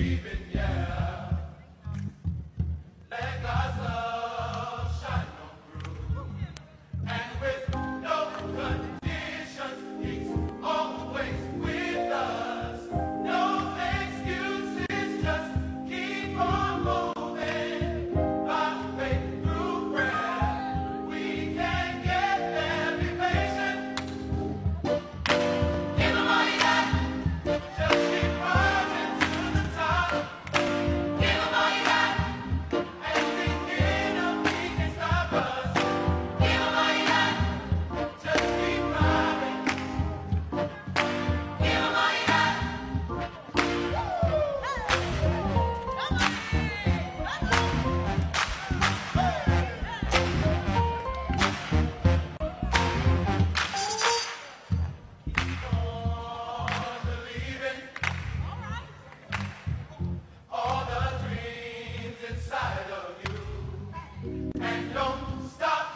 demon. inside of you. And don't stop